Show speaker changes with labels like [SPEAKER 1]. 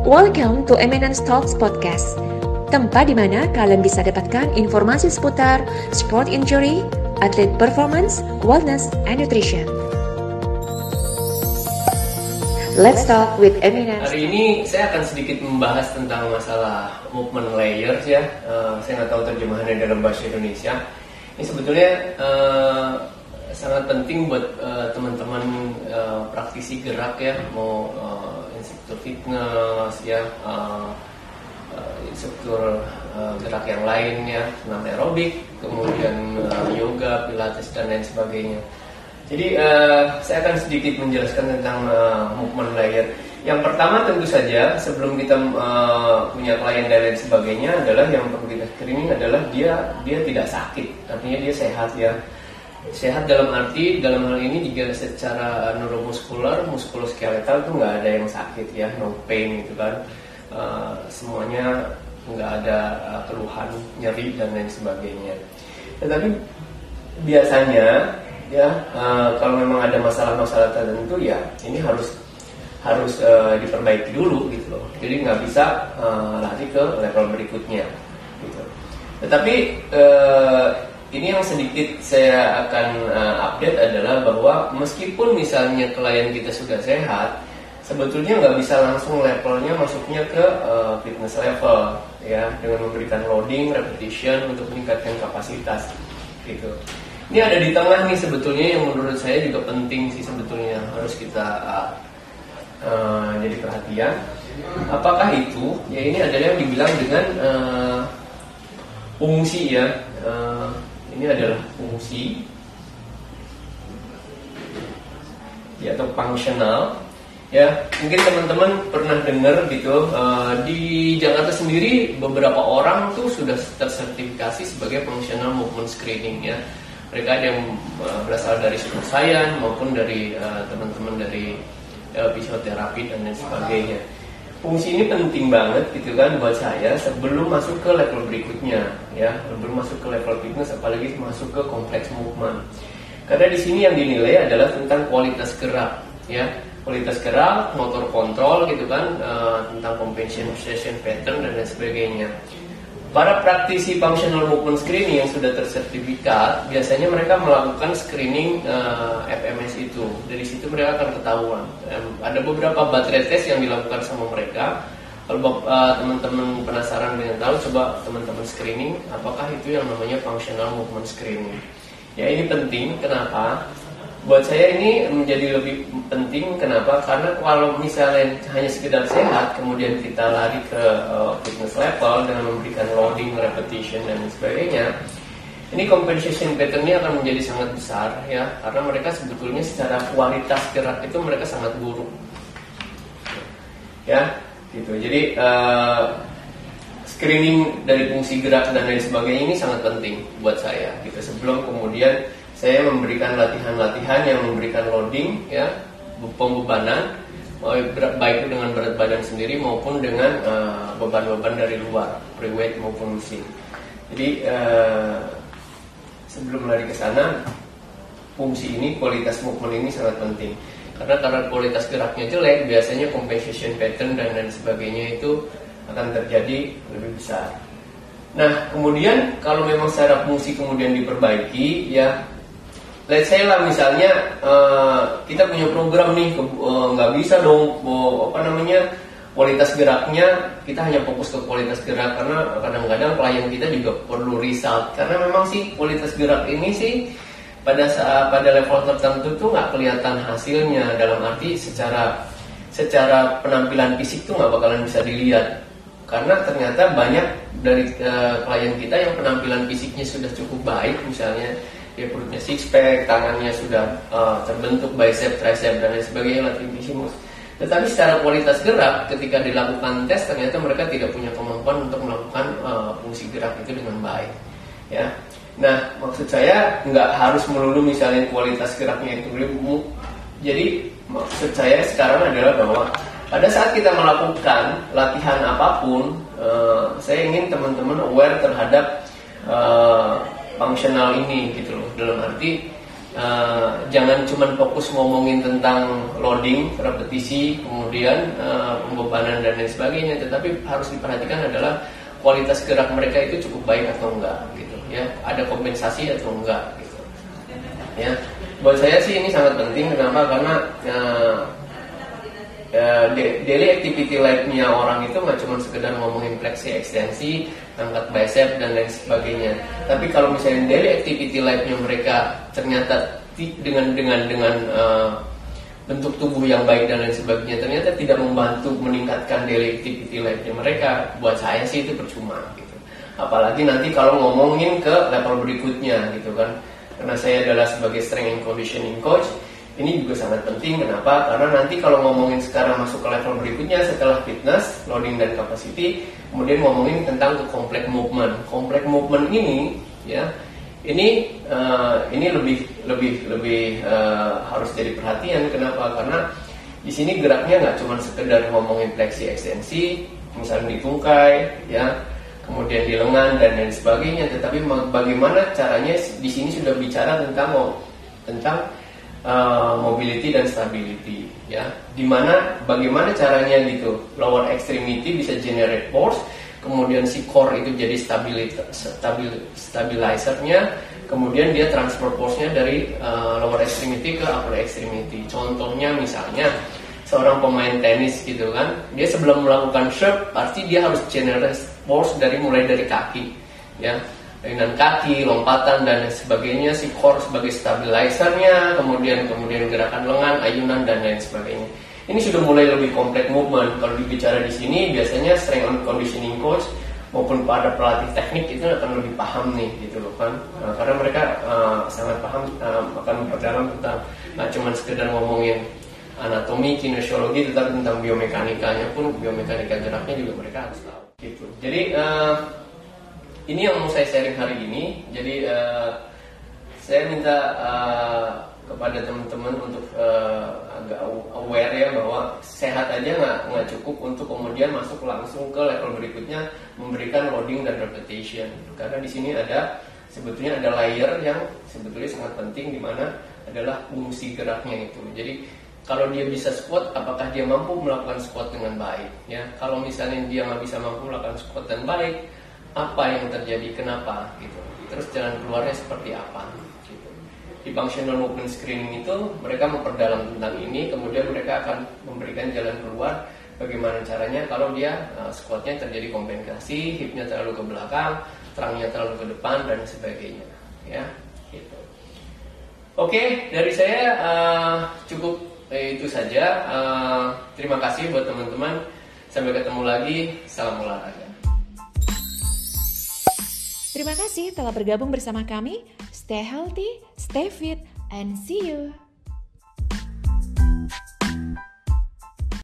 [SPEAKER 1] Welcome to Eminence Talks Podcast, tempat di mana kalian bisa dapatkan informasi seputar sport injury, atlet performance, wellness, and nutrition. Let's talk with Eminence.
[SPEAKER 2] Hari ini saya akan sedikit membahas tentang masalah movement layers ya. Uh, saya nggak tahu terjemahannya dalam bahasa Indonesia. Ini sebetulnya uh, sangat penting buat uh, teman-teman uh, praktisi gerak ya, mau uh, instruktur fitness ya uh, uh, instruktur uh, gerak yang lain ya senam aerobik kemudian uh, yoga pilates dan lain sebagainya. Jadi uh, saya akan sedikit menjelaskan tentang uh, movement layer. Yang pertama tentu saja sebelum kita uh, punya klien dan lain sebagainya adalah yang perlu kita screening adalah dia dia tidak sakit artinya dia sehat ya sehat dalam arti dalam hal ini juga secara neuromuskular muskuloskeletal itu nggak ada yang sakit ya no pain gitu kan. Uh, semuanya nggak ada uh, keluhan nyeri dan lain sebagainya. Tetapi biasanya ya uh, kalau memang ada masalah-masalah tertentu ya ini harus harus uh, diperbaiki dulu gitu loh. Jadi nggak bisa uh, lari ke level berikutnya gitu. Tetapi uh, ini yang sedikit saya akan uh, update adalah bahwa meskipun misalnya klien kita sudah sehat, sebetulnya nggak bisa langsung levelnya masuknya ke uh, fitness level ya dengan memberikan loading, repetition untuk meningkatkan kapasitas gitu. Ini ada di tengah nih sebetulnya yang menurut saya juga penting sih sebetulnya harus kita uh, uh, jadi perhatian. Apakah itu? Ya ini adalah yang dibilang dengan uh, fungsi ya. Uh, ini adalah fungsi ya atau fungsional. Ya mungkin teman-teman pernah dengar gitu uh, di Jakarta sendiri beberapa orang tuh sudah tersertifikasi sebagai functional movement screening ya. Mereka ada yang uh, berasal dari science maupun dari uh, teman-teman dari uh, fisioterapi dan lain sebagainya fungsi ini penting banget gitu kan buat saya sebelum masuk ke level berikutnya ya. Sebelum masuk ke level fitness apalagi masuk ke kompleks movement. Karena di sini yang dinilai adalah tentang kualitas gerak ya. Kualitas gerak motor kontrol gitu kan uh, tentang compensation pattern dan lain sebagainya Para praktisi functional movement screening yang sudah tersertifikat, biasanya mereka melakukan screening uh, eh, FMS itu. Dari situ mereka akan ketahuan. Um, ada beberapa baterai test yang dilakukan sama mereka. Kalau uh, teman-teman penasaran dengan tahu, coba teman-teman screening apakah itu yang namanya functional movement screening. Ya ini penting. Kenapa? Buat saya ini menjadi lebih penting kenapa? Karena kalau misalnya hanya sekedar sehat kemudian kita lari ke uh, fitness level dengan memberikan loading repetition dan sebagainya ini compensation patternnya akan menjadi sangat besar ya. Karena mereka sebetulnya secara kualitas gerak itu mereka sangat buruk. Ya gitu. Jadi uh, screening dari fungsi gerak dan lain sebagainya ini sangat penting buat saya gitu. Sebelum kemudian saya memberikan latihan-latihan yang memberikan loading ya pembebanan baik itu dengan berat badan sendiri maupun dengan uh, beban-beban dari luar pre weight maupun mesin. Jadi uh, sebelum lari ke sana fungsi ini kualitas movement ini sangat penting. Karena karena kualitas geraknya jelek biasanya compensation pattern dan lain sebagainya itu akan terjadi lebih besar. Nah kemudian kalau memang secara fungsi kemudian diperbaiki ya let's say lah misalnya uh, kita punya program nih uh, nggak bisa dong uh, apa namanya kualitas geraknya kita hanya fokus ke kualitas gerak karena kadang-kadang klien kita juga perlu result karena memang sih kualitas gerak ini sih pada saat pada level tertentu tuh nggak kelihatan hasilnya. Dalam arti secara secara penampilan fisik tuh nggak bakalan bisa dilihat. Karena ternyata banyak dari uh, klien kita yang penampilan fisiknya sudah cukup baik misalnya dia perutnya six pack, tangannya sudah uh, terbentuk bicep, tricep dan lain sebagainya latissimus. Tetapi secara kualitas gerak ketika dilakukan tes ternyata mereka tidak punya kemampuan untuk melakukan uh, fungsi gerak itu dengan baik. Ya. Nah, maksud saya nggak harus melulu misalnya kualitas geraknya itu Jadi maksud saya sekarang adalah bahwa pada saat kita melakukan latihan apa pun, uh, saya ingin teman-teman aware terhadap uh, fungsional ini gitu dalam arti uh, jangan cuma fokus ngomongin tentang loading, repetisi, kemudian uh, pembebanan dan lain sebagainya, tetapi harus diperhatikan adalah kualitas gerak mereka itu cukup baik atau enggak gitu ya. Ada kompensasi atau enggak gitu ya. Buat saya sih ini sangat penting. Kenapa? Karena uh, uh, daily activity life-nya orang itu nggak cuma sekedar ngomongin fleksi ekstensi angkat bicep dan lain sebagainya. Tapi kalau misalnya daily activity life-nya mereka ternyata dengan dengan dengan uh, bentuk tubuh yang baik dan lain sebagainya ternyata tidak membantu meningkatkan daily activity life-nya mereka. Buat saya sih itu percuma gitu. Apalagi nanti kalau ngomongin ke level berikutnya gitu kan. Karena saya adalah sebagai strength and conditioning coach ini juga sangat penting kenapa? Karena nanti kalau ngomongin sekarang masuk ke level berikutnya setelah fitness loading dan capacity kemudian ngomongin tentang ke complex movement. Complex movement ini ya ini uh, ini lebih lebih lebih uh, harus jadi perhatian. Kenapa? Karena di sini geraknya nggak cuma sekedar ngomongin fleksi ekstensi misalnya di tungkai ya kemudian di lengan dan lain sebagainya. Tetapi bagaimana caranya di sini sudah bicara tentang tentang uh, mobility dan stability ya. Di mana bagaimana caranya gitu? Lower extremity bisa generate force kemudian si core itu jadi stabilizer stabil, stabilizernya kemudian dia transfer force-nya dari uh, lower extremity ke upper extremity. Contohnya misalnya seorang pemain tenis gitu kan dia sebelum melakukan serve pasti dia harus generate force dari mulai dari kaki ya dengan kaki lompatan dan sebagainya si core sebagai stabilizernya kemudian kemudian gerakan lengan ayunan dan lain sebagainya ini sudah mulai lebih kompleks movement kalau dibicara di sini biasanya strength and conditioning coach maupun pada pelatih teknik itu akan lebih paham nih gitu loh kan nah, karena mereka uh, sangat paham uh, akan memperdalam tentang nggak cuma sekedar ngomongin anatomi, kinesiologi, tetapi tentang biomekanikanya pun biomekanika geraknya juga mereka harus tahu. Gitu. Jadi uh, ini yang mau saya sharing hari ini. Jadi uh, saya minta uh, kepada teman-teman untuk uh, agak aware ya bahwa sehat aja nggak nggak cukup untuk kemudian masuk langsung ke level berikutnya memberikan loading dan repetition karena di sini ada sebetulnya ada layer yang sebetulnya sangat penting di mana adalah fungsi geraknya itu jadi kalau dia bisa squat, apakah dia mampu melakukan squat dengan baik? Ya, kalau misalnya dia nggak bisa mampu melakukan squat dengan baik, apa yang terjadi? Kenapa? Gitu. Terus jalan keluarnya seperti apa? Gitu. Di functional movement screening itu mereka memperdalam tentang ini, kemudian mereka akan memberikan jalan keluar bagaimana caranya kalau dia uh, squatnya terjadi kompensasi, hipnya terlalu ke belakang, terangnya terlalu ke depan dan sebagainya. Ya, gitu. Oke, dari saya uh, cukup Eh, itu saja. Uh, terima kasih buat teman-teman. Sampai ketemu lagi. Salam olahraga.
[SPEAKER 1] Terima kasih telah bergabung bersama kami. Stay healthy, stay fit, and see you.